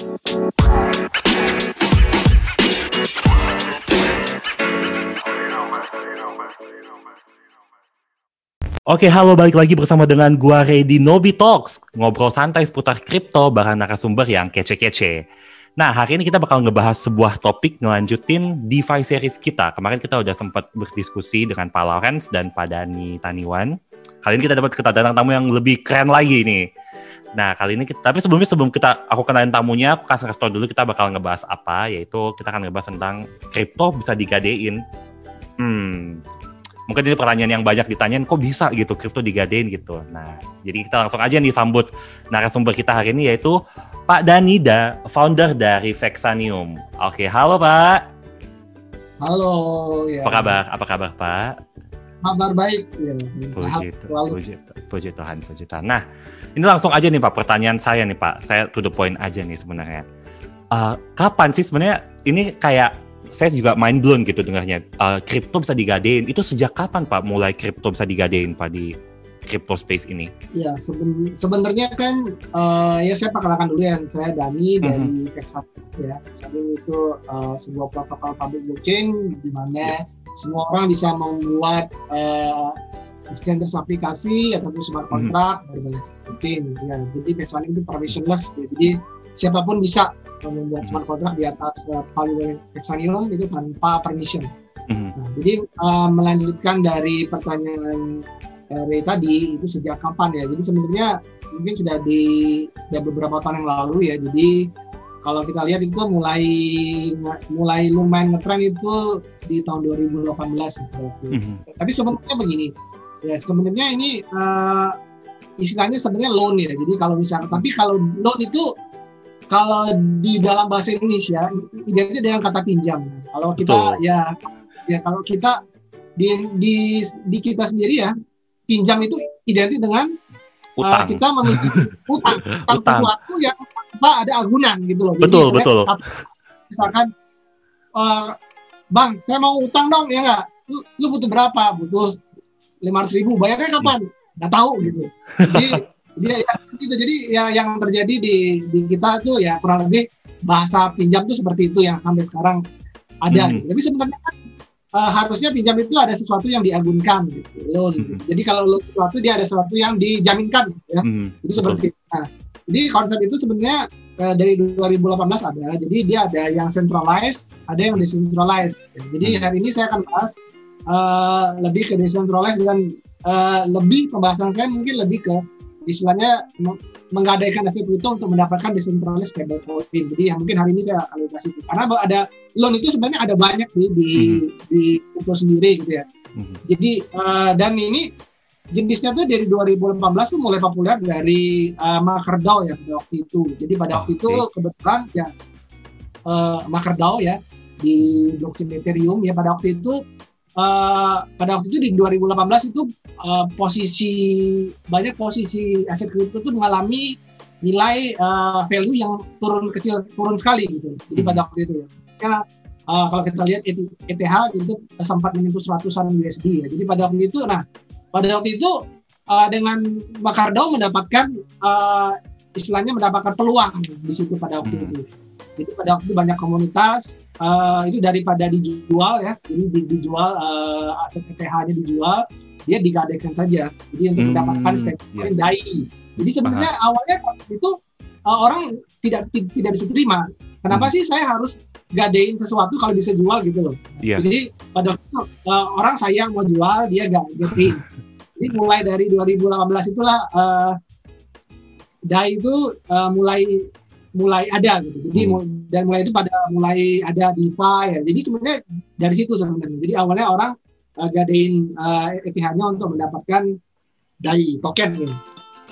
Oke, halo balik lagi bersama dengan gua Ready Nobi Talks. Ngobrol santai seputar kripto bareng narasumber yang kece-kece. Nah, hari ini kita bakal ngebahas sebuah topik ngelanjutin DeFi series kita. Kemarin kita udah sempat berdiskusi dengan Pak Lawrence dan Pak Dani Taniwan. Kali ini kita dapat kedatangan tamu yang lebih keren lagi nih. Nah, kali ini kita, tapi sebelumnya sebelum kita aku kenalin tamunya, aku kasih kasih tau dulu kita bakal ngebahas apa, yaitu kita akan ngebahas tentang kripto bisa digadein. Hmm, mungkin ini pertanyaan yang banyak ditanyain kok bisa gitu kripto digadein gitu. Nah, jadi kita langsung aja nih sambut narasumber kita hari ini yaitu Pak Danida, founder dari Vexanium. Oke, halo Pak. Halo. Ya. Apa kabar? Apa kabar Pak? Kabar baik. Ya, puji, puji, puji Tuhan, puji Tuhan. Nah, ini langsung aja nih Pak pertanyaan saya nih Pak. Saya to the point aja nih sebenarnya. Uh, kapan sih sebenarnya ini kayak saya juga mind blown gitu dengarnya. Kripto uh, bisa digadein. Itu sejak kapan Pak mulai kripto bisa digadein Pak di crypto space ini? Ya seben sebenarnya kan uh, ya saya perkenalkan dulu ya saya Dani mm -hmm. dari Texas ya. Jadi itu uh, sebuah protokol public blockchain di mana yeah. Semua orang bisa membuat uh, standar aplikasi ataupun smart contract mm -hmm. dari blockchain ya. Jadi Texas itu permissionless ya. Jadi siapa pun bisa membuat smart contract di atas uh, Polygon Hexanium itu tanpa permission. Mm-hmm. Nah, jadi uh, melanjutkan dari pertanyaan dari tadi itu sejak kapan ya? Jadi sebenarnya mungkin sudah di ya beberapa tahun yang lalu ya. Jadi kalau kita lihat itu mulai mulai lumayan ngetren itu di tahun 2018 gitu. Mm-hmm. Tapi sebenarnya begini, ya sebenarnya ini uh, istilahnya sebenarnya loan ya. Jadi kalau misalnya, tapi kalau loan itu kalau di dalam bahasa Indonesia identik dengan kata pinjam. Kalau kita Betul. ya ya kalau kita di, di di kita sendiri ya pinjam itu identik dengan utang. Uh, kita memiliki utang, utang, sesuatu yang tanpa ada agunan gitu loh. Betul Jadi, betul. misalkan uh, bang saya mau utang dong ya nggak? Lu, lu butuh berapa? Butuh lima ratus ribu. Bayarnya kapan? Nggak tahu gitu. Jadi dia ya, gitu. Jadi ya yang terjadi di di kita tuh ya kurang lebih bahasa pinjam tuh seperti itu yang sampai sekarang ada. Hmm. Gitu. Tapi sebenarnya kan uh, harusnya pinjam itu ada sesuatu yang diagunkan gitu, loan. Hmm. Jadi kalau loan sesuatu dia ada sesuatu yang dijaminkan ya. Hmm. Itu seperti itu. Nah, jadi konsep itu sebenarnya uh, dari 2018 ada. Jadi dia ada yang centralized, ada yang decentralized. Jadi hmm. hari ini saya akan bahas uh, lebih ke decentralized dan uh, lebih pembahasan saya mungkin lebih ke istilahnya menggadaikan aset kripto untuk mendapatkan decentralized stablecoin. Jadi yang mungkin hari ini saya akan kasih itu. Karena ada loan itu sebenarnya ada banyak sih di hmm. di kripto sendiri gitu ya. Hmm. Jadi uh, dan ini jenisnya tuh dari 2018 tuh mulai populer dari uh, MakerDAO ya pada waktu itu. Jadi pada waktu itu kebetulan ya uh, MakerDAO ya di blockchain Ethereum ya pada waktu itu uh, pada waktu itu di 2018 itu uh, posisi banyak posisi aset kripto itu mengalami nilai uh, value yang turun kecil turun sekali gitu. Jadi hmm. pada waktu itu ya. uh, kalau kita lihat ETH itu sempat menyentuh seratusan USD ya. Jadi pada waktu itu nah pada waktu itu uh, dengan MakerDAO mendapatkan uh, istilahnya mendapatkan peluang di situ pada waktu hmm. itu. Jadi pada waktu itu banyak komunitas uh, itu daripada dijual ya, jadi dijual uh, aset ETH-nya dijual, dia digadaikan saja. Jadi untuk hmm, mendapatkan stablecoin yeah. DAI. Jadi sebenarnya Aha. awalnya itu uh, orang tidak tidak bisa terima. Kenapa hmm. sih saya harus gadein sesuatu kalau bisa jual gitu loh. Yeah. Jadi pada waktu itu uh, orang sayang mau jual dia gak gadein. Jadi mulai dari 2018 itulah uh, DAI itu uh, mulai mulai ada gitu. Jadi hmm. dan mulai itu pada mulai ada DeFi ya. Jadi sebenarnya dari situ sebenarnya. Jadi awalnya orang uh, gadein uh, eh, ETH-nya untuk mendapatkan DAI token gitu,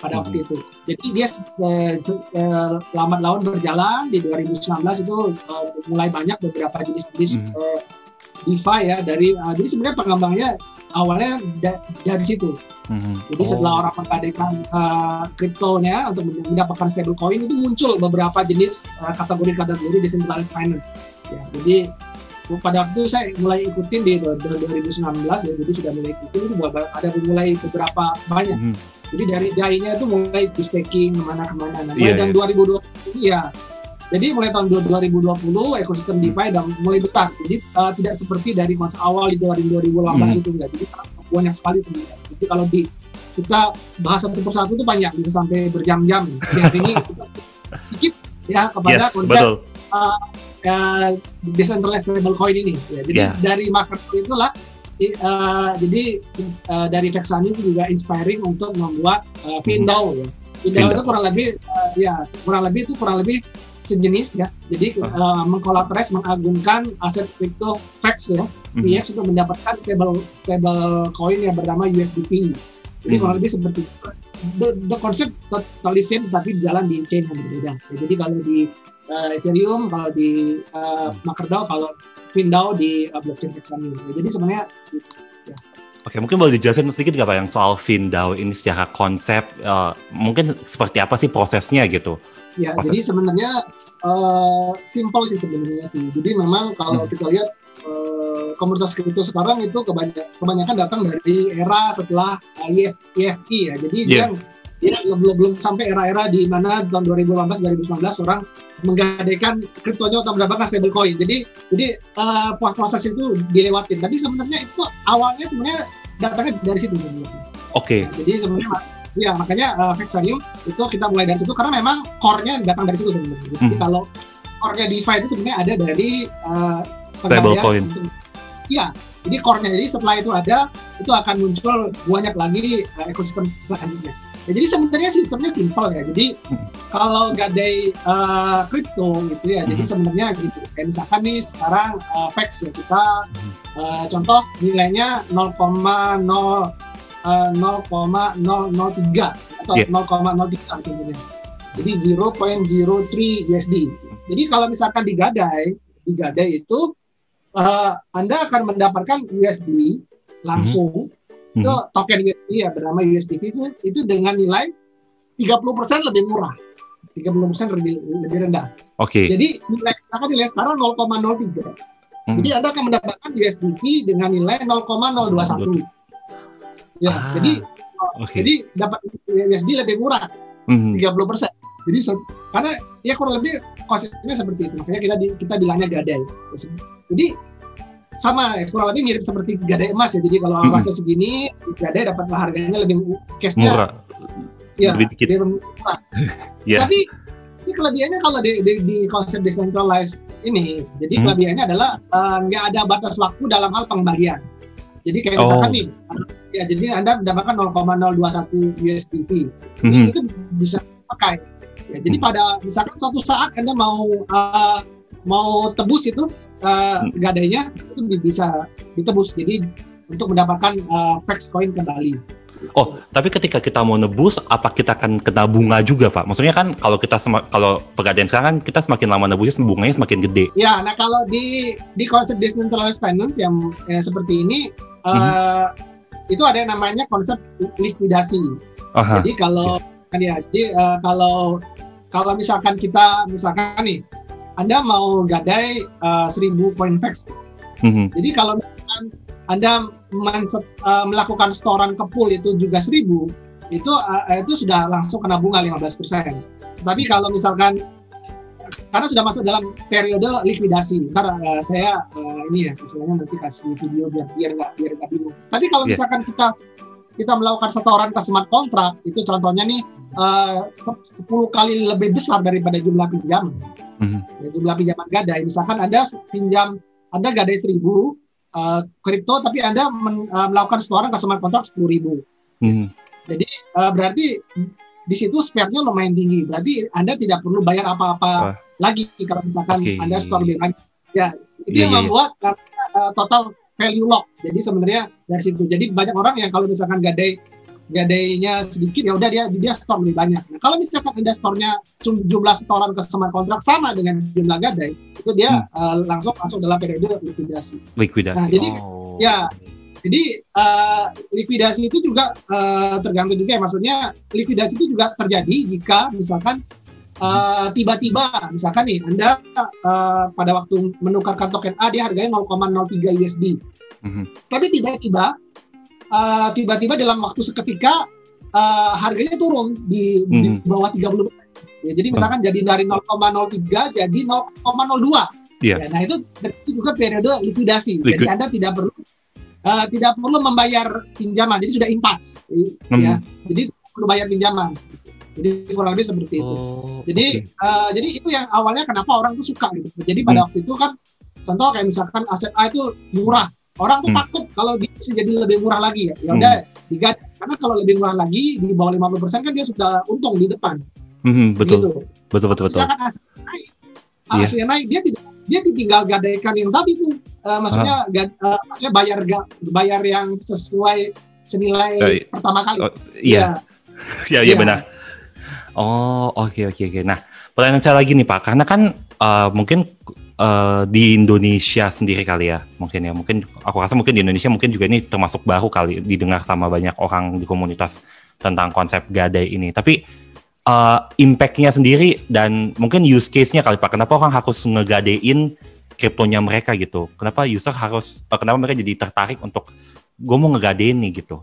pada hmm. waktu itu. Jadi dia uh, uh, lambat laun berjalan di 2019 itu uh, mulai banyak beberapa jenis-jenis hmm. uh, DeFi ya dari uh, jadi sebenarnya pengembangnya awalnya da dari situ. Mm-hmm. Jadi oh. setelah orang menggadekan uh, kriptonya untuk mendapatkan stablecoin itu muncul beberapa jenis uh, kategori-kategori decentralized finance. Ya, jadi pada waktu itu saya mulai ikutin di 2019 ya, jadi sudah mulai ikutin itu ada mulai beberapa banyak. Mm-hmm. Jadi dari DAI-nya itu mulai di staking ke mana-kemana. Nah, yeah, dan yeah. 2020 ini ya Jadi mulai tahun 2020 ekosistem DeFi dan mulai besar. Jadi uh, tidak seperti dari masa awal di 2018 hmm. itu enggak. Jadi banyak sekali sebenarnya. Jadi kalau di kita bahas satu persatu itu banyak bisa sampai berjam-jam. Jadi hari ini sedikit ya kepada yes, konsep betul. Uh, uh, decentralized stablecoin ini. Ya, jadi yeah. dari market itulah uh, jadi uh, dari Vexani itu juga inspiring untuk membuat uh, Findao hmm. ya. Findao itu kurang lebih uh, ya kurang lebih itu kurang lebih sejenis ya. Jadi uh. uh, mengkolaborasi mengagungkan aset kripto PEX ya, mm -hmm. untuk mendapatkan stable stable coin yang bernama USDP. Jadi mm kurang lebih seperti the, the concept totally same tapi jalan di chain yang berbeda. Ya, jadi kalau di uh, Ethereum, kalau di uh, MakerDAO, kalau FinDAO di uh, blockchain Hexagon. Ya, jadi sebenarnya gitu. Oke, mungkin boleh dijelasin sedikit nggak Pak yang soal FinDAO ini secara konsep, uh, mungkin seperti apa sih prosesnya gitu? Ya, Proses. jadi sebenarnya uh, simple sih sebenarnya sih. Jadi memang kalau hmm. kita lihat uh, komunitas kripto sekarang itu kebanyakan, kebanyakan datang dari era setelah uh, EFI ya. Jadi yeah. dia dia belum belum sampai era-era di mana tahun 2018 2019 orang menggadaikan kriptonya untuk mendapatkan stablecoin. Jadi jadi uh, proses itu dilewatin. Tapi sebenarnya itu awalnya sebenarnya datangnya dari situ. Oke. Okay. Nah, jadi sebenarnya Ya makanya uh, Vexarium itu kita mulai dari situ karena memang core-nya datang dari situ sebenarnya. Jadi hmm. kalau core-nya DeFi itu sebenarnya ada dari uh, stablecoin. Iya, jadi core-nya jadi setelah itu ada itu akan muncul banyak lagi uh, ekosistem selanjutnya. Ya, jadi sebenarnya sistemnya simpel ya. Jadi hmm. kalau gadai uh, kripto gitu ya, hmm. jadi sebenarnya gitu. Kayak misalkan nih sekarang uh, Vex ya kita uh, contoh nilainya 0,0 0,003 atau yeah. 0,03 tentunya. Jadi 0.03 USD. Jadi kalau misalkan digadai, digadai itu uh, Anda akan mendapatkan USD langsung mm -hmm. Itu token USD ya bernama USDT itu, itu dengan nilai 30% lebih murah. 30% lebih lebih rendah. Oke. Okay. Jadi nilai misalkan nilai sekarang 0,03. Hmm. Jadi Anda akan mendapatkan USDT dengan nilai 0,021. Ya, ah, jadi okay. jadi dapat USD lebih murah, mm-hmm. 30 persen. Jadi karena ya kurang lebih konsepnya seperti itu. Makanya kita di, kita bilangnya gadai. Jadi sama kurang lebih mirip seperti gadai emas ya. Jadi kalau emasnya segini, gadai dapat harganya lebih cashnya murah. Ya, lebih dikit. Lebih murah. yeah. Tapi ini kelebihannya kalau di, di, di konsep decentralized ini, jadi hmm. kelebihannya adalah eh, nggak uh, ada batas waktu dalam hal pengembalian. Jadi kayak misalkan oh. nih, ya jadi Anda mendapatkan 0,021 USDT. Mm -hmm. Itu bisa pakai. Ya, jadi mm -hmm. pada misalkan suatu saat Anda mau uh, mau tebus itu uh, gadainya itu bisa ditebus. Jadi untuk mendapatkan uh, Vex coin kembali. Oh, tapi ketika kita mau nebus, apa kita akan kena bunga juga, Pak? Maksudnya kan kalau kita kalau pegadaian sekarang kan kita semakin lama nebusnya bunganya semakin gede. Ya, nah kalau di di konsep decentralized finance yang ya, seperti ini, mm -hmm. uh, itu ada yang namanya konsep likuidasi. Aha. Jadi kalau ya. kan ya, jadi uh, kalau kalau misalkan kita misalkan nih, Anda mau gadai uh, 1000 poin vex. Mm -hmm. Jadi kalau misalkan anda uh, melakukan setoran ke pool itu juga seribu, itu uh, itu sudah langsung kena bunga 15%. Tapi kalau misalkan karena sudah masuk dalam periode likuidasi, ntar uh, saya uh, ini ya, misalnya nanti kasih video biar biar nggak biar nggak bingung. Tapi kalau yeah. misalkan kita kita melakukan setoran ke smart contract, itu contohnya nih uh, 10 kali lebih besar daripada jumlah pinjam. Mm -hmm. ya, jumlah pinjaman gadai, misalkan ada pinjam, ada gadai seribu, Eh, kripto uh, tapi Anda men, uh, melakukan setoran customer kontrak sepuluh ribu. Hmm. Jadi uh, berarti di situ spare-nya lumayan tinggi. Berarti Anda tidak perlu bayar apa-apa uh. lagi kalau misalkan okay. Anda store lebih banyak. Ya, itu yeah, yang yeah, iya. membuat uh, total value lock. Jadi sebenarnya dari situ. Jadi banyak orang yang kalau misalkan gadai gadainya sedikit ya udah dia dia store lebih banyak. Nah, kalau misalkan ada store-nya jumlah setoran ke smart kontrak sama dengan jumlah gadai, itu dia hmm. uh, langsung masuk dalam periode likuidasi. Likuidasi. Nah, jadi oh. ya jadi uh, likuidasi itu juga uh, tergantung juga ya maksudnya likuidasi itu juga terjadi jika misalkan tiba-tiba uh, misalkan nih Anda uh, pada waktu menukarkan token A dia harganya 0,03 USD. Mm -hmm. Tapi tiba-tiba uh, tiba-tiba dalam waktu seketika uh, harganya turun di, hmm. di bawah 30 Ya, jadi misalkan jadi dari 0,03 jadi 0,02. Iya. Ya, nah itu, itu juga periode likuidasi. Liquid. Jadi Anda tidak perlu eh, tidak perlu membayar pinjaman. Jadi sudah impas. Hmm. Ya. Jadi tidak perlu bayar pinjaman. Jadi kurang lebih seperti itu. Oh, Jadi oke. eh, jadi itu yang awalnya kenapa orang tuh suka gitu. Jadi pada Hmm. waktu itu kan contoh kayak misalkan aset A itu murah. Orang tuh Hmm. takut kalau dia bisa jadi lebih murah lagi ya. Ya udah digadai. Karena kalau lebih murah lagi di bawah 50% kan dia sudah untung di depan. Mhm, betul, Gitu. betul, betul, betul. Misalkan aset naik, Iya. asetnya naik dia tidak dia tinggal gadaikan yang tadi tuh. Eh, maksudnya Ah. gad- eh, maksudnya bayar ga- bayar yang sesuai senilai Eh, pertama kali. oh, Iya, iya, iya Iya. benar. Oh, oke, oke, oke. Nah, pertanyaan saya lagi nih Pak, karena kan eh, mungkin eh, di Indonesia sendiri kali ya, mungkin ya, mungkin aku rasa mungkin di Indonesia mungkin juga ini termasuk baru kali didengar sama banyak orang di komunitas tentang konsep gadai ini. Tapi eh, impact-nya sendiri dan mungkin use case-nya kali Pak, kenapa orang harus ngegadein kriptonya mereka gitu? Kenapa user harus, eh, kenapa mereka jadi tertarik untuk gue mau ngegadein nih gitu?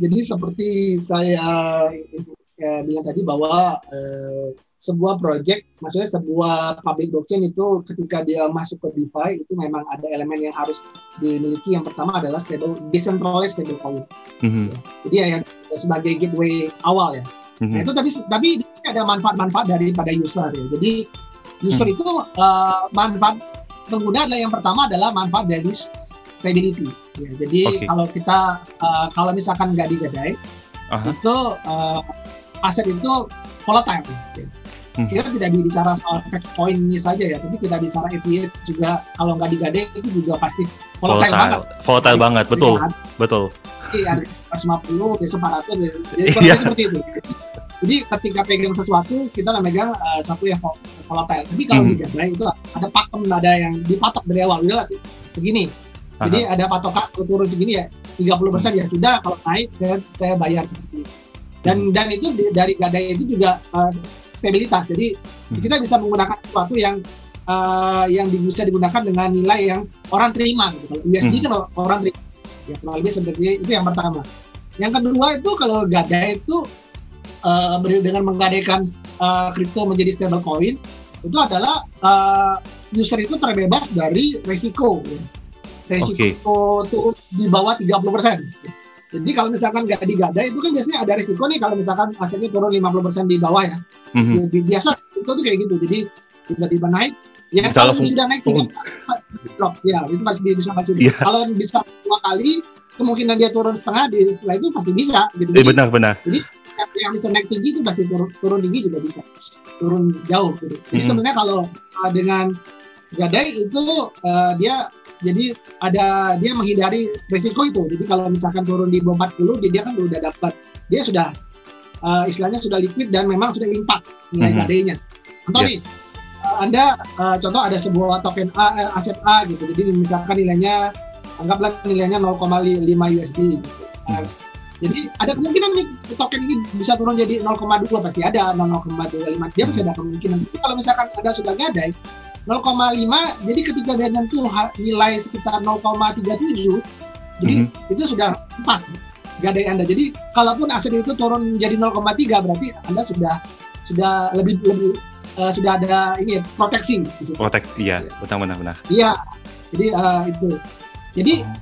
Jadi seperti saya eh, bilang tadi bahwa eh, sebuah project, maksudnya sebuah public blockchain itu ketika dia masuk ke DeFi itu memang ada elemen yang harus dimiliki. Yang pertama adalah stable decentralized stablecoin. Mhm, Jadi ya yang sebagai gateway awal ya. mhm. Nah, itu tapi tapi ini ada manfaat-manfaat daripada user ya. Jadi user itu eh, manfaat pengguna adalah yang pertama adalah manfaat dari stability. Ya, jadi Oke. kalau kita eh, kalau misalkan nggak digadai Aha. itu eh, aset itu volatile. Ya. Hmm. Kita tidak bicara soal FX coin-nya saja ya, tapi kita bicara ETH juga kalau nggak digadai itu juga pasti volatile, banget. volatile, banget, betul, Jadi, betul. Iya, 150, besok 400, ya. jadi kurang Iya. seperti itu. Jadi ketika pegang sesuatu, kita memegang uh, satu yang vol- volatile. Tapi kalau Hmm. digadai itu ada pakem, ada yang dipatok dari awal. Udah sih, segini. Jadi ada patokan kalau turun segini ya, 30% ya sudah, kalau naik saya, saya bayar seperti ini. Dan Hmm. dan itu dari gadai itu juga uh, stabilitas. Jadi Hmm. kita bisa menggunakan sesuatu yang uh, yang bisa digunakan dengan nilai yang orang terima. Gitu. Kalau USD Hmm. kan orang terima. Ya kurang lebih seperti itu yang pertama. Yang kedua itu kalau gadai itu uh, dengan menggadaikan uh, kripto menjadi stablecoin itu adalah uh, user itu terbebas dari resiko. ya. Resiko tuh di bawah 30%. Jadi kalau misalkan nggak digadai itu kan biasanya ada resiko nih kalau misalkan asetnya turun 50% di bawah ya. Mhm. Ya, bi- biasa itu tuh kayak gitu. Jadi tiba-tiba naik ya Bisa kalau langsung sudah naik turun. drop ya itu pasti bisa pasti Iya. kalau bisa dua kali kemungkinan dia turun setengah di setelah itu pasti bisa gitu Eh, Jadi, benar-benar. yang, yang bisa naik tinggi itu pasti turun, turun tinggi juga bisa turun jauh gitu jadi Mhm. sebenarnya kalau uh, dengan gadai itu uh, dia jadi ada dia menghindari risiko itu jadi kalau misalkan turun di bawah 40 dia, dia kan udah dapat dia sudah uh, istilahnya sudah liquid dan memang sudah impas nilai Mhm. gadainya contoh nih uh, anda uh, contoh ada sebuah token A eh, aset A gitu jadi misalkan nilainya anggaplah nilainya 0,5 USD gitu. Uh, Hmm. jadi ada kemungkinan nih token ini bisa turun jadi 0,2 pasti ada 0,25 dia bisa ada kemungkinan. Tapi kalau misalkan Anda sudah gadai 0,5 jadi ketika dia nyentuh nilai sekitar 0,37 jadi Mhm. itu sudah pas gadai Anda. Jadi kalaupun aset itu turun menjadi 0,3 berarti Anda sudah sudah lebih lebih eh, sudah ada ini proteksi. Proteksi, iya, benar-benar. benar. Iya. Jadi eh, itu. Jadi Oh.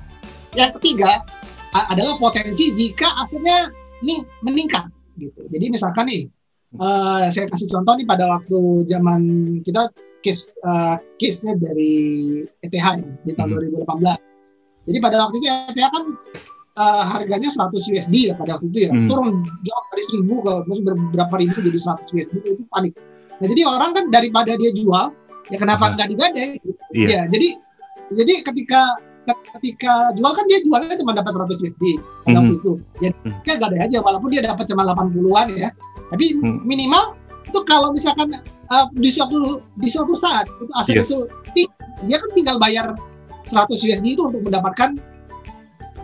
yang ketiga adalah potensi jika asetnya ini meningkat gitu. Jadi misalkan nih eh, saya kasih contoh nih pada waktu zaman kita case eh, case-nya dari ETH ya, di tahun Mhm. 2018. Jadi pada waktu itu ETH kan eh, harganya 100 USD ya pada waktu itu ya. Hmm. Turun jauh dari 1000 ke beberapa ribu jadi 100 USD itu panik. Nah, jadi orang kan daripada dia jual ya kenapa Aha. nggak digadai? Iya. Ya, jadi jadi ketika ketika jual kan dia jualnya cuma dapat 100 USD pada waktu Mhm. itu. Jadi Mhm. dia gak ada aja walaupun dia dapat cuma 80-an ya. Tapi Mhm. minimal itu kalau misalkan uh, di suatu di suatu saat itu aset Yes. itu dia kan tinggal bayar 100 USD itu untuk mendapatkan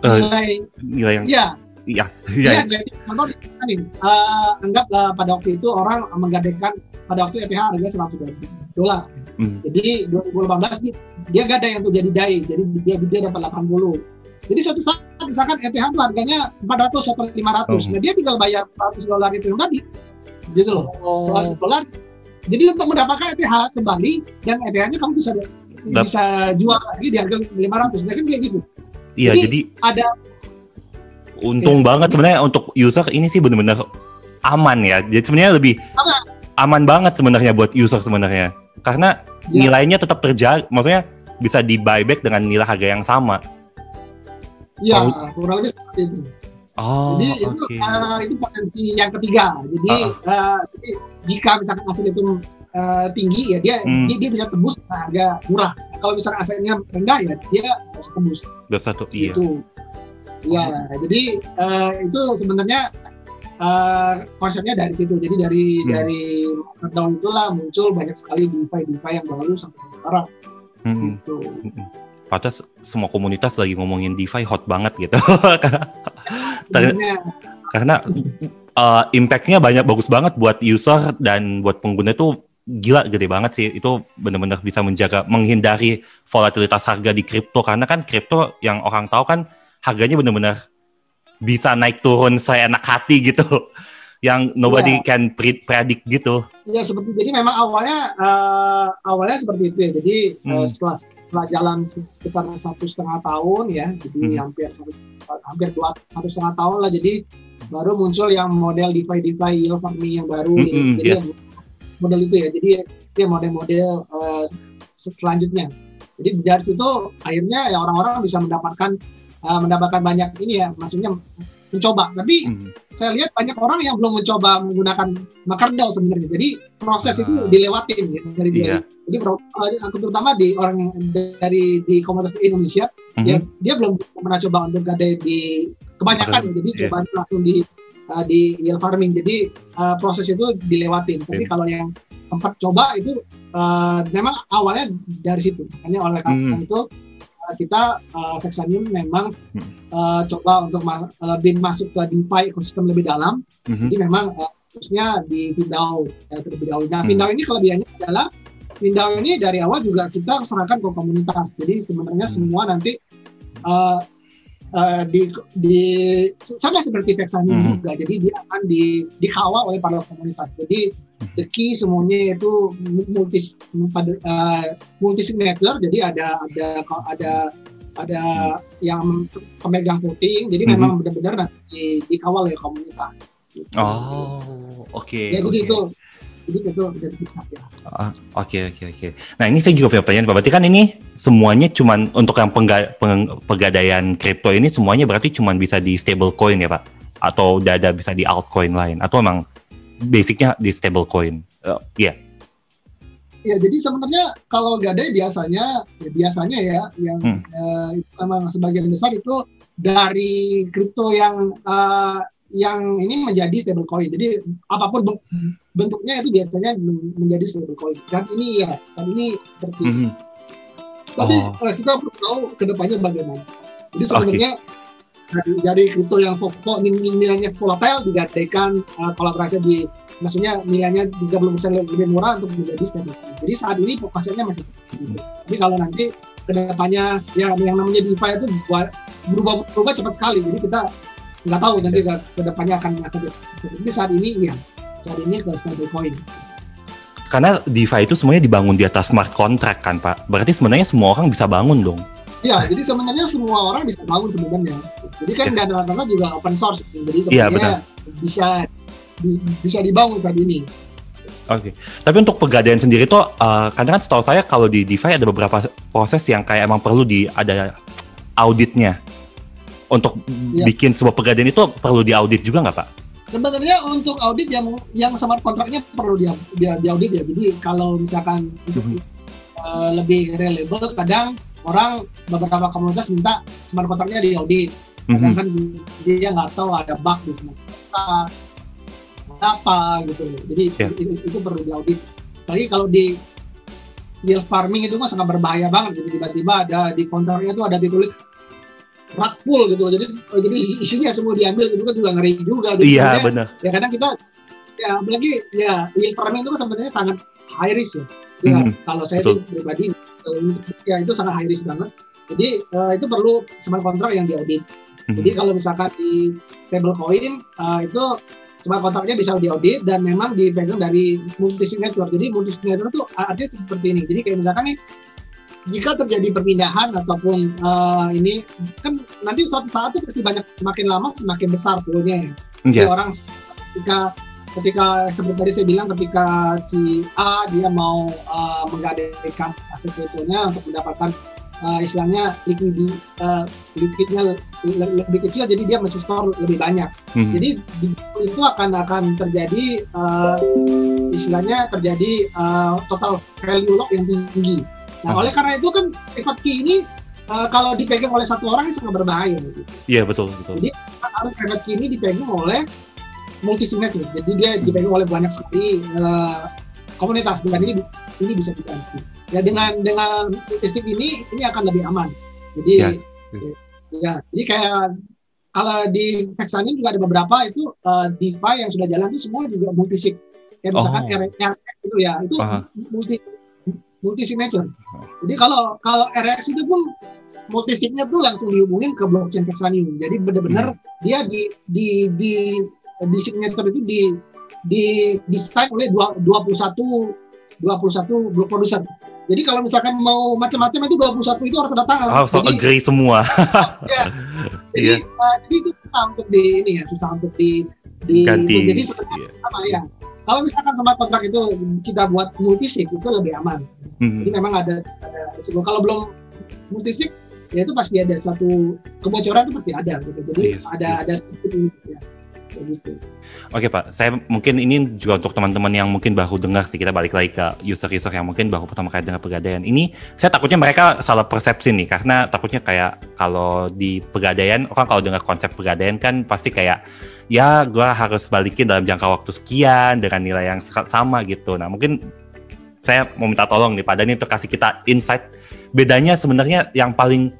Eh, nilai Nilai yang, ya iya, Iya, jadi contoh nih, uh, anggap uh, pada waktu itu orang menggadaikan pada waktu ETH harga 100 dolar. Hmm. Jadi 2018 dia, dia gadai untuk jadi dai, jadi dia dia dapat 80. Jadi suatu saat misalkan ETH itu harganya 400 atau 500, Oh. nah dia tinggal bayar 100 dolar itu yang tadi, gitu loh. Oh. Dolar. Jadi untuk mendapatkan ETH kembali dan ETH-nya kamu bisa Dap- bisa jual lagi di harga 500 nah, kan kayak gitu. Iya, Jadi- jadi Ada untung Iya. banget sebenarnya untuk user ini sih benar-benar aman ya. Jadi sebenarnya lebih Aman. aman banget sebenarnya buat user sebenarnya. Karena Ya. nilainya tetap terjaga, maksudnya bisa di buyback dengan nilai harga yang sama. ya Oh. kurang lebih seperti itu. Oh, Jadi itu eh, itu potensi yang ketiga. Jadi, eh, jadi jika misalkan aset itu eh, tinggi ya dia, Hmm. dia dia bisa tembus harga murah. Kalau misalkan asetnya rendah ya dia harus tembus Udah satu, iya. gitu. Ya, jadi eh, itu sebenarnya eh, konsepnya dari situ. Jadi dari Hmm. dari markdown itulah muncul banyak sekali DeFi DeFi yang baru sampai sekarang Mm-mm. gitu. Mm-mm. Pantes semua komunitas lagi ngomongin DeFi hot banget gitu. Ter- Sebenarnya Karena uh, impact-nya banyak bagus banget buat user dan buat pengguna itu gila gede banget sih. Itu benar-benar bisa menjaga menghindari volatilitas harga di kripto karena kan kripto yang orang tahu kan harganya benar-benar bisa naik turun seenak hati gitu. Yang nobody can pre- predict gitu. Ya seperti jadi memang awalnya eh, awalnya seperti itu ya. Jadi eh, Hmm. setelah setelah jalan sekitar satu setengah tahun ya, jadi Hmm. hampir hampir dua satu setengah tahun lah. Jadi baru muncul yang model DeFi DeFi yield farming yang baru. nih. Mm-mm, jadi yes. model itu ya. Jadi yang model-model eh, selanjutnya. Jadi dari situ akhirnya ya orang-orang bisa mendapatkan eh, mendapatkan banyak ini ya, maksudnya mencoba. Tapi Hmm. saya lihat banyak orang yang belum mencoba menggunakan MakerDAO sebenarnya. Jadi proses itu Ah. dilewatin ya, dari Iya. dari jadi eh, terutama di orang yang dari di komunitas di Indonesia Mhm. ya dia belum pernah coba untuk gadai di kebanyakan ya, jadi Iya. coba langsung di eh, di yield farming. Jadi eh, proses itu dilewatin. Tapi Iya. kalau yang sempat coba itu eh, memang awalnya dari situ. Makanya oleh karena Mhm. itu kita uh, Vexanium memang Mhm. eh, coba untuk ma- lebih masuk ke DeFi ekosistem lebih dalam Mhm. jadi memang eh, khususnya di Pindau ya, terlebih dahulu. Nah, Hmm. Pindau ini kelebihannya adalah Pindau ini dari awal juga kita serahkan ke komunitas. Jadi sebenarnya Hmm. semua nanti eh, eh, di, di sama seperti Vexanium Hmm. juga. Jadi dia akan di, dikawal oleh para komunitas. Jadi Key semuanya itu multi uh, multi signature. Jadi ada ada ada ada yang pemegang voting. Jadi Hmm. memang benar-benar nanti di- dikawal oleh komunitas. Oh, oke. ya jadi oke. itu jadi itu jadi kita ya. Ah, Oke oke oke. Nah ini saya juga punya pertanyaan Pak. Berarti kan ini semuanya cuman untuk yang pengga- peng- pegadaian kripto ini semuanya berarti cuman bisa di stablecoin ya Pak? Atau udah ada bisa di altcoin lain? Atau emang basicnya di stablecoin? Eh, Iya. Ya, jadi sebenarnya kalau gadai biasanya ya biasanya ya yang Hmm. eh, itu memang sebagian besar itu dari kripto yang eh, yang ini menjadi stablecoin. Jadi apa pun ben- bentuknya itu biasanya men- menjadi stablecoin. Dan ini ya, dan ini seperti. Mhm. Tapi Oh. eh, kita perlu tahu ke depannya bagaimana. Jadi sebenarnya dari kripto yang pokok nil- nilainya volatile digadaikan eh, kolaborasi di maksudnya nilainya 30% lebih murah untuk menjadi stablecoin. Jadi saat ini fokusnya masih itu. Tapi kalau nanti ke depannya ya yang namanya DeFi itu buat- berubah berubah cepat sekali. Jadi kita nggak tahu nanti ke ke depannya akan akan jadi. Tapi saat ini ya saat ini ke stablecoin. Karena DeFi itu semuanya dibangun di atas smart contract kan Pak? Berarti sebenarnya semua orang bisa bangun dong? Ya, jadi sebenarnya semua orang bisa bangun sebenarnya. Jadi kan Ya. dana-dana juga open source. Jadi Iya, sebenarnya bisa bi- bisa dibangun saat ini. Oke. Tapi untuk pegadaian sendiri tuh, eh, karena kan setahu saya kalau di DeFi ada beberapa proses yang kayak emang perlu di ada auditnya. Untuk Iya. bikin sebuah pegadaian itu perlu diaudit juga nggak Pak? Sebenarnya untuk audit yang yang smart kontraknya perlu dia dia diaudit ya. Jadi kalau misalkan untuk Mhm. eh, lebih reliable, kadang orang beberapa komunitas minta smart kontraknya diaudit. Kadang Mhm. kan dia nggak tahu ada bug di smart kontrak apa gitu. Jadi Ya. itu, itu perlu diaudit. Lagi kalau di yield farming itu kan sangat berbahaya banget. Jadi tiba-tiba ada di kontraknya itu ada ditulis rug pull gitu. Jadi jadi isinya semua diambil itu kan juga ngeri juga. Jadi Iya benar. ya kadang kita ya apalagi ya yield farming itu kan sebenarnya sangat high risk ya. Ya, Mhm, kalau saya betul. sih pribadi ya itu sangat high risk banget. Jadi eh, itu perlu smart kontrak yang diaudit. Mhm. Jadi kalau misalkan di stablecoin eh, itu smart kontraknya bisa diaudit dan memang dipegang dari multi signature. Jadi multi signature itu artinya seperti ini. Jadi kayak misalkan nih jika terjadi perpindahan ataupun uh, ini kan nanti suatu saat itu pasti banyak semakin lama semakin besar poolnya ya. Yes. orang ketika ketika seperti tadi saya bilang ketika si A dia mau uh, menggadaikan aset kriptonya untuk mendapatkan uh, istilahnya likuidi uh, liquidnya lebih kecil jadi dia masih store lebih banyak. Mm-hmm. Jadi itu akan akan terjadi uh, istilahnya terjadi uh, total value lock yang tinggi. Nah, oleh karena itu kan private key ini uh, kalau dipegang oleh satu orang ini sangat berbahaya. Gitu. Iya betul betul. Jadi harus private key ini dipegang oleh multi signature. Jadi dia dipegang oleh banyak sekali uh, komunitas dan ini ini bisa dibantu. Ya dengan dengan multi sig ini ini akan lebih aman. Jadi yes, yes. ya jadi kayak kalau di Hexanin juga ada beberapa itu uh, DeFi yang sudah jalan itu semua juga multi sig. Kayak misalkan oh. RX itu ya itu -huh. multi multi signature. Jadi kalau kalau RX itu pun multi signature tuh langsung dihubungin ke blockchain Kexanium. Jadi benar-benar hmm. dia di di di di signature itu di di desain oleh 21 21 blok producer. Jadi kalau misalkan mau macam-macam itu 21 itu harus ada tangan. Harus oh, so agree semua. ya. Jadi, yeah. uh, jadi itu susah untuk di ini ya, susah untuk di di Ganti. jadi sebenarnya yeah. sama ya kalau misalkan smart kontrak itu kita buat multisig itu lebih aman. Hmm. Jadi memang ada ada risiko. Kalau belum multisig ya itu pasti ada satu kebocoran itu pasti ada gitu. Jadi yes, ada yes. ada sedikit ini gitu. Oke Pak, saya mungkin ini juga untuk teman-teman yang mungkin baru dengar sih kita balik lagi ke user-user yang mungkin baru pertama kali dengar pegadaian. Ini saya takutnya mereka salah persepsi nih karena takutnya kayak kalau di pegadaian orang kalau dengar konsep pegadaian kan pasti kayak ya gue harus balikin dalam jangka waktu sekian dengan nilai yang sama gitu. Nah mungkin saya mau minta tolong nih Pak Dani untuk kasih kita insight bedanya sebenarnya yang paling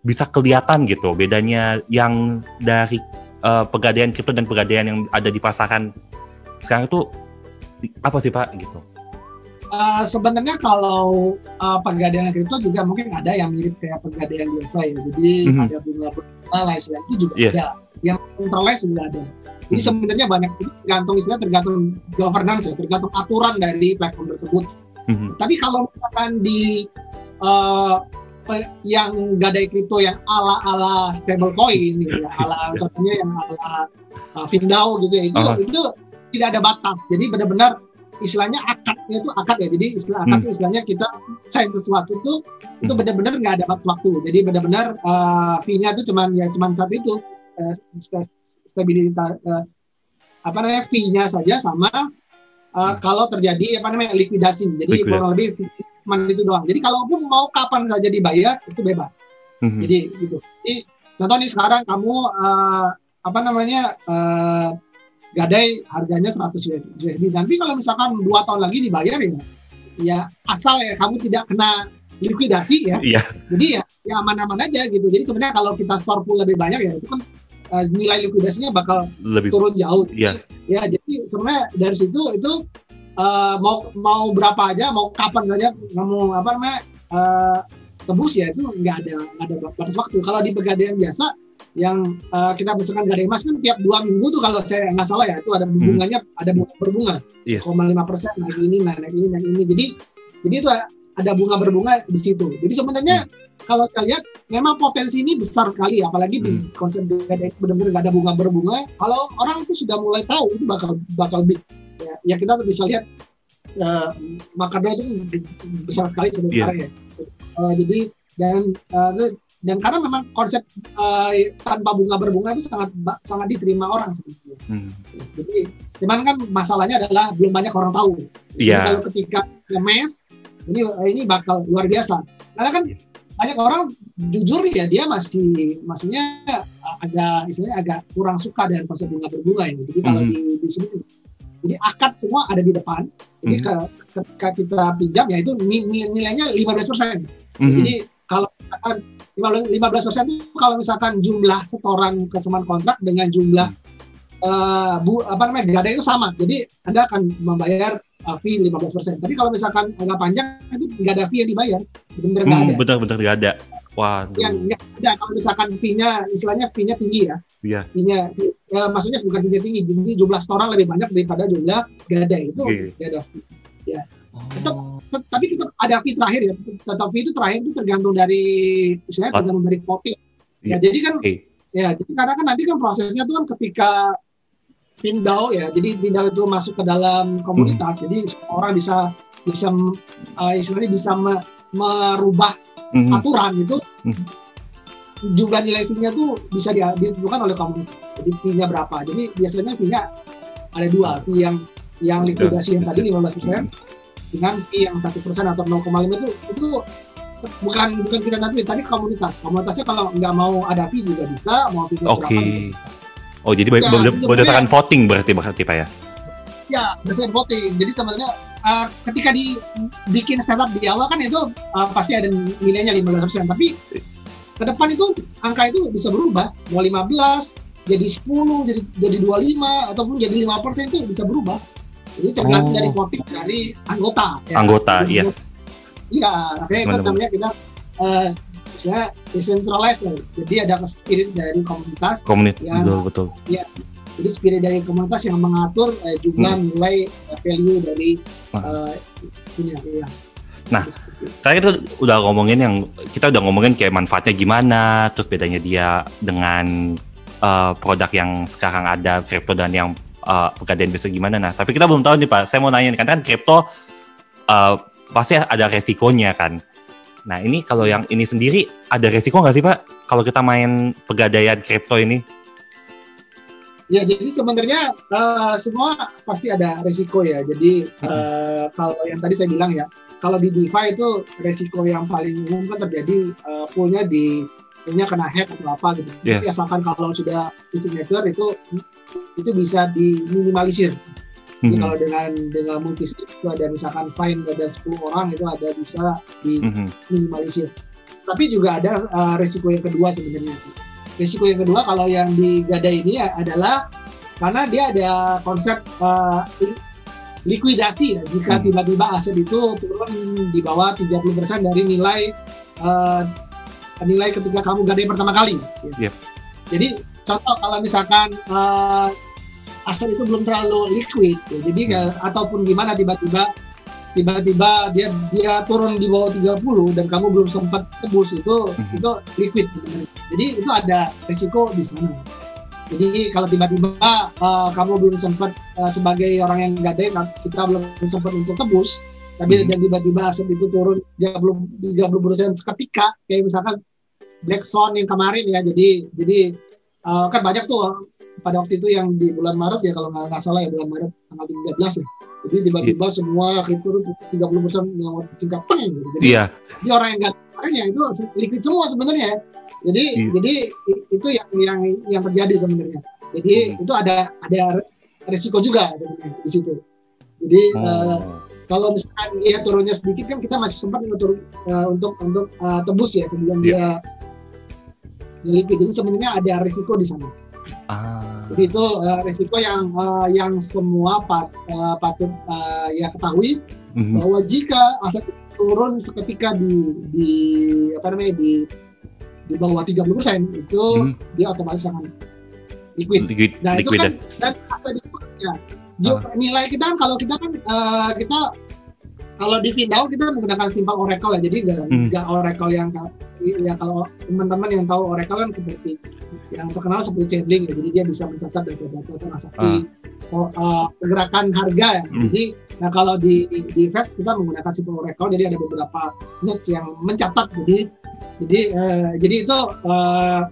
bisa kelihatan gitu bedanya yang dari uh, pegadaian kripto dan pegadaian yang ada di pasaran sekarang itu apa sih Pak gitu? Uh, sebenarnya kalau uh, pegadaian kripto juga mungkin ada yang mirip kayak pegadaian biasa ya. Jadi mm -hmm. ada bunga bunga lain itu juga yeah. ada yang centralized sudah ada. Jadi hmm. sebenarnya banyak tergantung istilah tergantung governance ya, tergantung aturan dari platform tersebut. Hmm. Tapi kalau misalkan di uh, yang gadai kripto yang ala ala stablecoin ya, ala contohnya yang ala uh, Findao gitu ya, itu uh -huh. itu tidak ada batas. Jadi benar-benar istilahnya akadnya itu akad ya. Jadi istilah akad hmm. istilahnya kita sign sesuatu itu itu hmm. benar-benar nggak ada batas waktu. Jadi benar-benar uh, fee-nya itu cuman ya cuman satu itu uh, stabilitas uh, apa namanya fee-nya saja sama uh, kalau terjadi apa namanya likuidasi. Jadi kurang lebih cuman itu doang. Jadi kalaupun mau kapan saja dibayar itu bebas. Mm-hmm. Jadi gitu. Jadi contoh nih sekarang kamu uh, apa namanya uh, gadai harganya 100 USD. Nanti kalau misalkan dua tahun lagi dibayar ya, ya asal ya kamu tidak kena likuidasi ya. Iya. Jadi ya, ya aman-aman aja gitu. Jadi sebenarnya kalau kita store pool lebih banyak ya itu kan uh, nilai likuidasinya bakal lebih turun jauh. Iya. Ya, jadi sebenarnya dari situ itu uh, mau mau berapa aja, mau kapan saja kamu apa namanya uh, tebus ya itu nggak ada nggak ada batas waktu. Kalau di pegadaian biasa yang uh, kita besarkan gadai emas kan tiap dua minggu tuh kalau saya nggak salah ya itu ada hmm. bunganya hmm. ada bunga berbunga yes. lima persen naik ini naik ini naik ini jadi jadi itu ada bunga berbunga di situ jadi sebenarnya hmm kalau saya lihat memang potensi ini besar sekali apalagi hmm. di konsep gadai benar-benar gak ada bunga berbunga kalau orang itu sudah mulai tahu itu bakal bakal big ya, kita bisa lihat uh, Makardo itu besar sekali sebenarnya yeah. ya uh, jadi dan uh, dan karena memang konsep uh, tanpa bunga berbunga itu sangat sangat diterima orang sebetulnya. Hmm. Jadi cuman kan masalahnya adalah belum banyak orang tahu. Yeah. kalau ketika mes ini ini bakal luar biasa. Karena kan banyak orang jujur ya dia masih maksudnya agak istilahnya agak kurang suka dengan konsep bunga berbunga ini. Jadi kalau mm -hmm. di, di sini jadi akad semua ada di depan. Jadi mm -hmm. ketika kita pinjam ya itu nilainya 15 persen. Mm -hmm. Jadi kalau misalkan 15 persen itu kalau misalkan jumlah setoran kesemuan kontrak dengan jumlah uh, bu apa namanya gada itu sama. Jadi anda akan membayar uh, fee 15%. Tapi kalau misalkan agak panjang itu nggak ada fee yang dibayar. Benar nggak hmm, ada. Benar-benar nggak ada. Wah. Yang nggak ada kalau misalkan fee-nya istilahnya fee-nya tinggi ya. Iya. Ya, maksudnya bukan fee tinggi, jadi jumlah setoran lebih banyak daripada jumlah gada itu Oke. ya ada fee. Oh. Tet- Tapi tetap ada fee terakhir ya, tetap fee itu terakhir itu tergantung dari istilahnya Oh. tergantung dari kopi. Ya Iya. jadi kan Oke. ya jadi karena kan nanti kan prosesnya tuh kan ketika pindah ya, jadi pindah itu masuk ke dalam komunitas, jadi semua orang bisa bisa uh, istilahnya bisa me- merubah Mhm. aturan itu Hmm. Jumlah nilai fee-nya tuh bisa ditentukan oleh komunitas. Jadi fee-nya berapa? Jadi biasanya fee-nya ada dua, fee yang yang likuidasi yang tadi 15 persen dengan fee yang satu persen atau 0,5 itu itu bukan bukan kita tentuin, tapi komunitas. Komunitasnya kalau nggak mau ada fee juga bisa, mau fee berapa Oke. juga bisa. Oh jadi Ya, sebenarnya- berdasarkan voting berarti berarti Pak ya? Ya, berdasarkan voting. Jadi sebenarnya uh, ketika dibikin setup di awal kan itu uh, pasti ada nilainya 15%, tapi ke depan itu angka itu bisa berubah. Mau 15, jadi 10, jadi jadi 25 ataupun jadi 5% itu bisa berubah. Jadi tergantung Oh. dari voting dari anggota. ya. Anggota, Jadi, yes. Iya, makanya itu namanya kita uh, misalnya decentralized lah. Jadi ada spirit dari komunitas Komunitas Ya. betul betul. jadi spirit dari komunitas yang mengatur eh, jumlah nilai eh, value dari eh, punya ya. Nah. Tadi kita udah ngomongin yang kita udah ngomongin kayak manfaatnya gimana, terus bedanya dia dengan uh, produk yang sekarang ada kripto dan yang uh, pegadaian biasa gimana. Nah, tapi kita belum tahu nih Pak. Saya mau nanya nih, karena kan kripto uh, pasti ada resikonya kan. Nah, ini kalau yang ini sendiri ada resiko nggak sih Pak? Kalau kita main pegadaian kripto ini? Ya jadi sebenarnya eh, semua pasti ada resiko ya. Jadi eh, kalau yang tadi saya bilang ya, kalau di DeFi itu resiko yang paling umum kan terjadi eh, poolnya di poolnya kena hack atau apa gitu. Iya. Tapi asalkan kalau sudah di signature itu itu bisa diminimalisir. Jadi Mhm, kalau dengan dengan multi itu ada misalkan fine ada 10 orang itu ada bisa di mhm. minimalisir. Tapi juga ada uh, resiko yang kedua sebenarnya sih. Resiko yang kedua kalau yang di Gada ini ya adalah karena dia ada konsep uh, likuidasi ya. Jika Hmm. tiba-tiba aset itu turun di bawah 30% dari nilai uh, nilai ketika kamu gadai pertama kali. ya. Yep. Jadi contoh kalau misalkan uh, aset itu belum terlalu liquid, ya. jadi Hmm. uh, ataupun gimana tiba-tiba tiba-tiba dia dia turun di bawah 30 dan kamu belum sempat tebus itu Mhm. itu liquid sebenarnya. Jadi itu ada resiko di sana. Jadi kalau tiba-tiba uh, kamu belum sempat uh, sebagai orang yang gadai kita belum sempat untuk tebus tapi dan tiba-tiba aset itu turun 30 30% seketika kayak misalkan Black Swan yang kemarin ya jadi jadi uh, kan banyak tuh pada waktu itu yang di bulan Maret ya kalau nggak nggak salah ya bulan Maret tanggal 13 ya. Jadi tiba-tiba semua kripto itu 30 persen yang singkat peng gitu. jadi Iya, di orang yang gadainya itu liquid semua sebenarnya jadi Iya. jadi itu yang yang yang terjadi sebenarnya jadi Hmm. itu ada ada resiko juga di situ jadi eh, Oh. kalau misalkan dia turunnya sedikit kan kita masih sempat untuk turun eh, untuk untuk eh, tebus ya sebelum Iya. dia liquid jadi sebenarnya ada resiko di sana Ah. jadi itu eh, resiko yang eh, yang semua pat, eh, patut eh, ya ketahui Mhm. bahwa jika aset turun seketika di di apa namanya di di bawah 30% itu Mhm. dia otomatis akan liquid. Liquid, Nah itu kan dan aset itu ya ju- nilai kita kan kalau kita kan eh, kita kalau di Findao kita menggunakan simple Oracle ya jadi nggak Hmm. nggak Oracle yang ya kalau teman-teman yang tahu Oracle kan seperti yang terkenal seperti Chainlink ya jadi dia bisa mencatat data-data transaksi oh, eh, pergerakan harga ya Hmm. jadi nah kalau di di, di kita menggunakan simple Oracle jadi ada beberapa notes yang mencatat jadi jadi eh, jadi itu eh,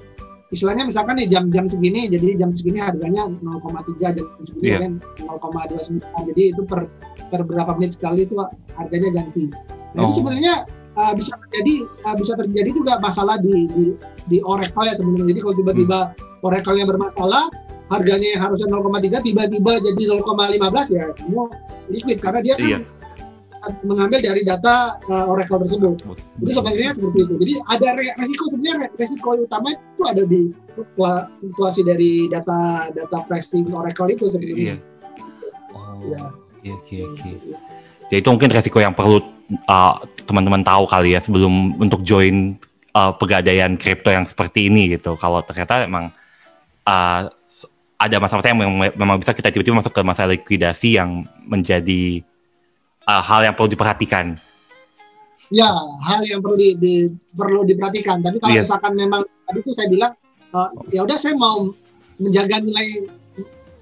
istilahnya misalkan nih jam-jam segini jadi jam segini harganya 0,3 jam segini Iya. kan 0,29 jadi itu per per berapa menit sekali itu harganya ganti nah, itu Oh. sebenarnya uh, bisa terjadi uh, bisa terjadi juga masalah di di, di Oracle ya sebenarnya jadi kalau tiba-tiba Hmm. Oracle-nya bermasalah harganya yang harusnya 0,3 tiba-tiba jadi 0,15 ya semua liquid karena dia kan Iya. Mengambil dari data uh, Oracle tersebut jadi sebenarnya seperti itu. Jadi ada re- resiko sebenarnya resiko utama itu ada di fluktua- fluktuasi dari data data pricing Oracle itu Iya. sebenarnya. Oh, Ya. oke oke oke. Jadi itu mungkin resiko yang perlu uh, teman-teman tahu kali ya sebelum untuk join uh, pegadaian kripto yang seperti ini gitu. Kalau ternyata emang uh, ada masa-masa yang memang, memang bisa kita tiba-tiba masuk ke masa likuidasi yang menjadi uh, hal yang perlu diperhatikan. Ya, hal yang perlu di, di perlu diperhatikan. Tapi kalau Iya. misalkan memang tadi itu saya bilang uh, ya udah saya mau menjaga nilai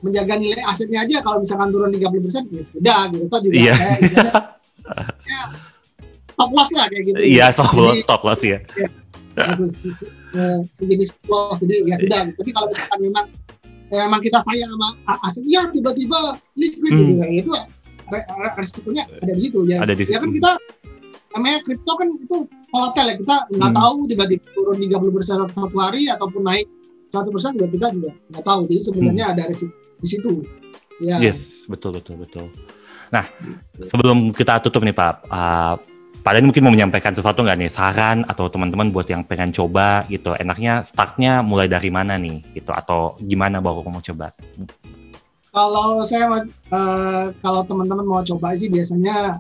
menjaga nilai asetnya aja kalau misalkan turun 30 persen ya sudah gitu toh juga Iya. saya ya, stop loss lah kayak gitu. Iya, stop Jadi, loss, stop loss ya. ya, se- se- se- eh, sejenis loss jadi ya sudah tapi kalau misalkan memang ya, memang kita sayang sama aset ya tiba-tiba liquid Hmm. gitu ya itu resikonya ada di situ ya Ada di ya kan situ. kita namanya kripto kan itu volatile ya kita nggak Hmm. tahu tiba-tiba turun 30 persen satu hari ataupun naik 100 persen juga kita juga nggak tahu jadi sebenarnya ada resiko di situ ya Hmm. Yes, betul betul betul. Nah, sebelum kita tutup nih Pak, uh, Pak Dani mungkin mau menyampaikan sesuatu nggak nih saran atau teman-teman buat yang pengen coba gitu, enaknya startnya mulai dari mana nih gitu atau gimana baru mau coba? Kalau saya eh, kalau teman-teman mau coba sih biasanya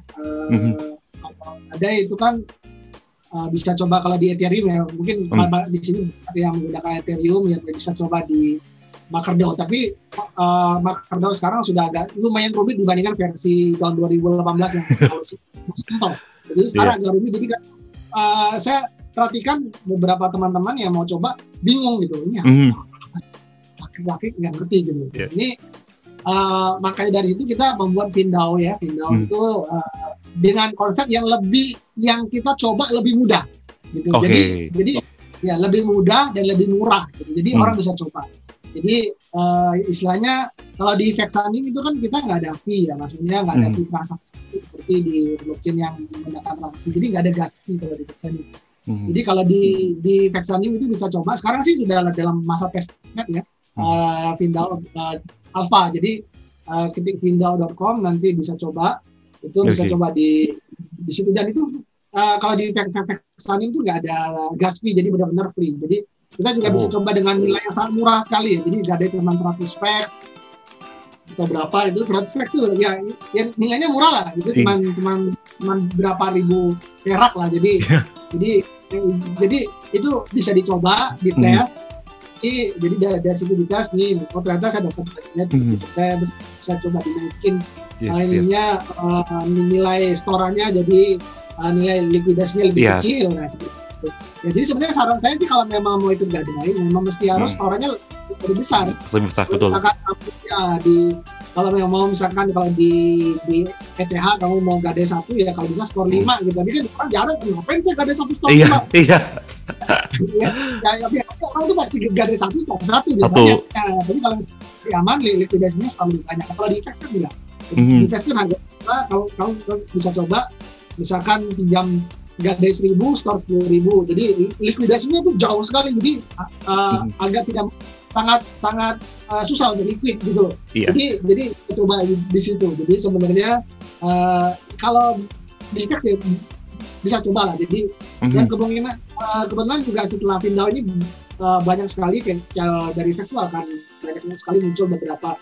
Mhm. kalau ada itu kan eh, bisa coba kalau di Ethereum ya mungkin kalau di sini ada yang menggunakan Ethereum ya bisa coba di MakerDAO tapi eh, MakerDAO sekarang sudah agak lumayan rumit dibandingkan versi tahun 2018 yang simple jadi sekarang agak rumit jadi kan eh, saya perhatikan beberapa teman-teman yang mau coba bingung gitu ini Mhm. laki-laki nggak ngerti gitu. Iya. Ini uh, makanya dari situ kita membuat Pindao ya. Pindao Hmm. itu uh, dengan konsep yang lebih yang kita coba lebih mudah gitu. Oke. Jadi jadi ya lebih mudah dan lebih murah. Gitu. Jadi Hmm. orang bisa coba. Jadi uh, istilahnya kalau di Vexanim itu kan kita nggak ada fee ya, maksudnya nggak ada Hmm. fee transaksi seperti di blockchain yang menggunakan transaksi. Jadi nggak ada gas fee kalau di Vexanim. Mhm. Jadi kalau di di Vexanim itu bisa coba. Sekarang sih sudah dalam masa testnet ya. Hmm. Uh, Vindao uh, Alpha. Jadi uh, ketik vindao.com nanti bisa coba. Itu bisa Oke. coba di di situ dan itu uh, kalau di Vex- Vex- Vexanim itu nggak ada gas fee. Jadi benar-benar free. Jadi kita juga Oh. bisa coba dengan nilai yang sangat murah sekali. ya. Jadi nggak ada cuma 100 specs atau berapa itu 100 specs itu ya, ya nilainya murah lah. Itu Iya. cuman cuman cuman berapa ribu perak lah. Jadi jadi jadi itu bisa dicoba dites Jadi, jadi dari, dari situ dites nih oh ternyata saya dapat banyak Mhm. saya saya coba dinaikin Yes, uh, yes. uh, nilai storannya jadi uh, nilai likuidasinya lebih Yes. kecil nah itu. Ya, jadi sebenarnya saran saya sih kalau memang mau ikut gadai memang mesti harus Hmm. storannya lebih besar Lebih besar betul. ya di kalau memang mau misalkan kalau di di ETH kamu mau gadai satu ya kalau bisa skor Hmm. 5 gitu. Tapi kan orang jarang ngapain sih gadai satu skor Iya, 5 iya. ya, ya, ya, orang tuh pasti gadai satu skor satu biasanya. Ya, tapi kalau di aman li- likuidasinya selalu lebih banyak. Kalau di Ipex kan enggak. Mhm. di Ipex kan harga kalau kamu bisa coba misalkan pinjam gadai seribu skor sepuluh ribu. Jadi likuidasinya itu jauh sekali. Jadi uh, Mhm. agak tidak sangat sangat uh, susah untuk liquid gitu loh. Iya. Jadi jadi coba di, di situ. Jadi sebenarnya uh, kalau di Ipex ya bisa coba lah. Jadi Mhm. dan kemungkinan uh, kebetulan juga setelah Pindao ini uh, banyak sekali kayak dari itu akan banyak sekali muncul beberapa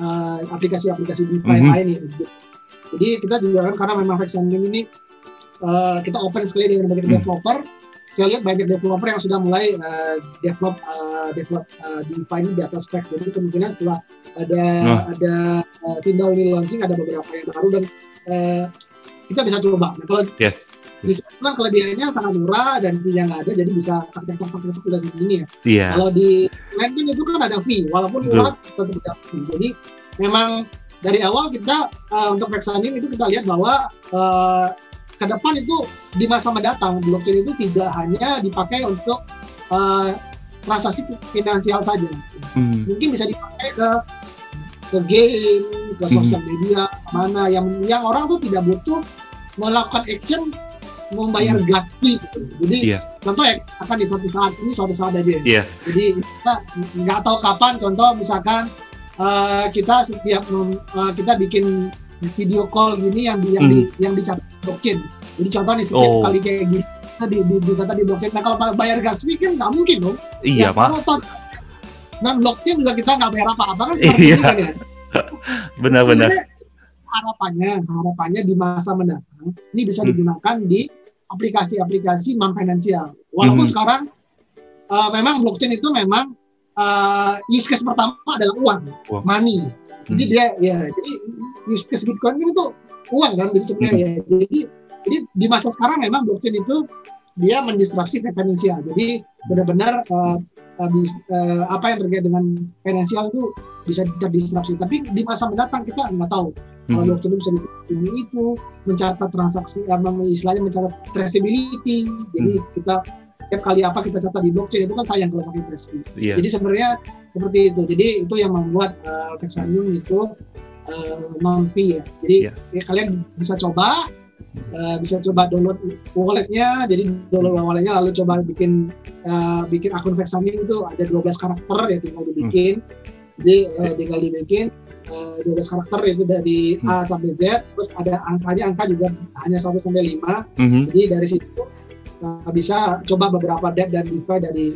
uh, aplikasi-aplikasi DeFi Mhm. lain ya. Jadi kita juga kan karena memang Vex ini uh, kita open sekali dengan banyak Hmm. developer. Saya lihat banyak developer yang sudah mulai uh, develop uh, develop uh, DeFi ini di atas spek. Jadi kemungkinan setelah ada Nah. ada uh, ini launching ada beberapa yang baru dan uh, kita bisa coba. Nah, kalau Yes. di situ kan kelebihannya sangat murah dan fee-nya nggak ada, jadi bisa dari ini ya. Iya. Kalau di lain kan itu kan ada fee, walaupun murah tetap ada fee. Jadi memang dari awal kita uh, untuk Vexanim itu kita lihat bahwa uh, ke depan itu di masa mendatang blockchain itu tidak hanya dipakai untuk uh, transaksi finansial saja. Mhm. Mungkin bisa dipakai ke ke game, ke Mhm. sosial media, mana yang yang orang tuh tidak butuh melakukan action membayar gas fee gitu. Jadi Iya. contoh ya akan di suatu saat ini suatu saat aja. Iya. Jadi kita nggak tahu kapan contoh misalkan eh, kita setiap eh, kita bikin video call gini yang di, yang di yang dicatat blockchain. Jadi contoh nih setiap Hmm. Oh. kali kayak gini kita di, di, dicatat di blockchain. Nah kalau bayar gas fee kan nggak mungkin dong. Iya, Ya, Pak. Dan blockchain juga kita nggak bayar apa-apa kan seperti Iya. ini kan ya. Benar-benar. Harapannya harapannya di masa mendatang ini bisa Hmm. digunakan di aplikasi-aplikasi non finansial. Walaupun Mhm. sekarang uh, memang blockchain itu memang uh, use case pertama adalah uang, Uang. money. Jadi Hmm. dia ya jadi use case Bitcoin itu uang kan jadi sebenarnya ya. Jadi jadi di masa sekarang memang blockchain itu dia mendistraksi finansial. Jadi benar-benar uh, uh, uh, apa yang terkait dengan finansial itu bisa terdistraksi. Tapi di masa mendatang kita nggak tahu kalau Mhm. blockchain bisa ini itu mencatat transaksi, apa istilahnya mencatat traceability. Jadi kita setiap kali apa kita catat di blockchain itu kan sayang kalau pakai traceability. Iya. Jadi sebenarnya seperti itu. Jadi itu yang membuat uh, Vexanium itu uh, mampi ya. Jadi Yes. ya, kalian bisa coba, uh, bisa coba download walletnya. Jadi download walletnya lalu coba bikin uh, bikin akun Vexanium itu ada 12 karakter ya tinggal dibikin. Jadi uh, tinggal dibikin uh, 12 karakter itu dari A sampai Z. Terus ada angkanya, angka juga hanya 1 sampai 5. Mhm. Jadi dari situ uh, bisa coba beberapa debt dan DeFi dari.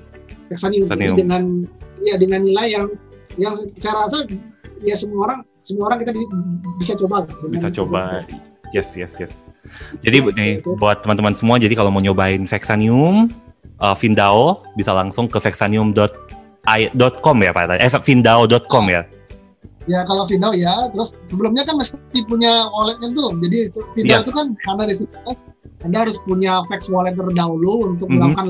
Jadi dengan ya dengan nilai yang yang saya rasa ya semua orang semua orang kita bi- bisa coba. Dengan- Bisa coba. Yes, yes, yes. Jadi Ya, nih itu. buat teman-teman semua, jadi kalau mau nyobain Vexanium, uh, Vindao bisa langsung ke vexanium.com ya Pak? Eh, vindao.com ya? Ya kalau Vindao ya, terus sebelumnya kan mesti punya walletnya tuh. Jadi Vindao Yes. itu kan karena di situ kan Anda harus punya Vex wallet terlebih dahulu untuk Mhm. melakukan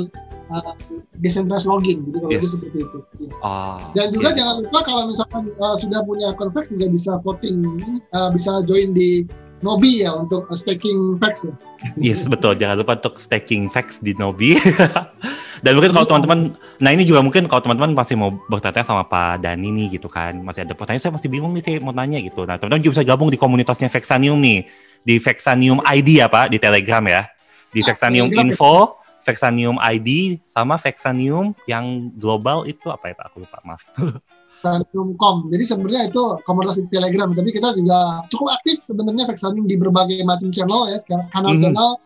uh, decentralized login. Jadi kalau Yes. seperti itu. Ya. Ah, Dan juga oke. jangan lupa kalau misalkan uh, sudah punya akun Vex juga bisa voting, uh, bisa join di Nobi ya untuk uh, staking Vex ya. Yes, betul. Jangan lupa untuk staking facts di Nobi. Dan mungkin kalau teman-teman, nah ini juga mungkin kalau teman-teman masih mau bertanya sama Pak Dani nih gitu kan, masih ada pertanyaan, saya masih bingung nih, saya mau nanya gitu. Nah, teman-teman juga bisa gabung di komunitasnya Vexanium nih, di Vexanium ID ya Pak, di Telegram ya. Di Ah, Vexanium ya. Info, Vexanium ID, sama Vexanium yang global itu apa ya Pak? Aku lupa, maaf. Vexanium.com. Jadi sebenarnya itu komunitas di Telegram, tapi kita juga cukup aktif sebenarnya Vexanium di berbagai macam channel ya, kanal-kanal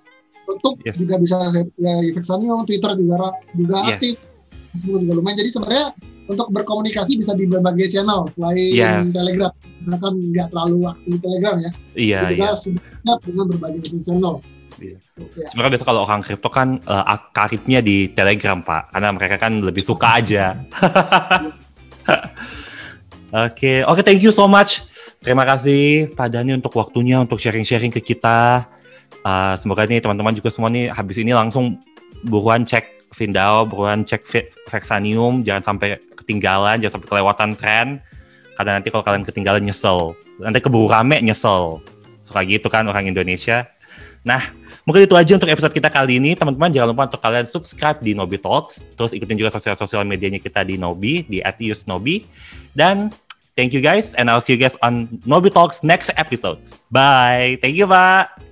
YouTube Yes. juga bisa ya, Vexanium, Twitter juga juga aktif, Yes. Facebook juga lumayan. Jadi sebenarnya untuk berkomunikasi bisa di berbagai channel selain Yes. Telegram. Karena kan nggak terlalu aktif di Telegram ya. Iya, Jadi iya. kita sebenarnya dengan berbagai macam channel. Iya. Ya. Sebenarnya biasa kalau orang kripto kan eh, karibnya di Telegram Pak, karena mereka kan lebih suka aja. Oke, oke, thank you so much. Terima kasih Pak Dani untuk waktunya untuk sharing-sharing ke kita. Eh, semoga nih teman-teman juga semua nih habis ini langsung buruan cek Vindao, buruan cek Ve- Vexanium, jangan sampai ketinggalan, jangan sampai kelewatan tren. Karena nanti kalau kalian ketinggalan nyesel, nanti keburu rame nyesel. Suka gitu kan orang Indonesia. Nah, Mungkin itu aja untuk episode kita kali ini. Teman-teman jangan lupa untuk kalian subscribe di Nobi Talks. Terus ikutin juga sosial-sosial medianya kita di Nobi, di @usnobi. Dan thank you guys and I'll see you guys on Nobi Talks next episode. Bye. Thank you, Pak.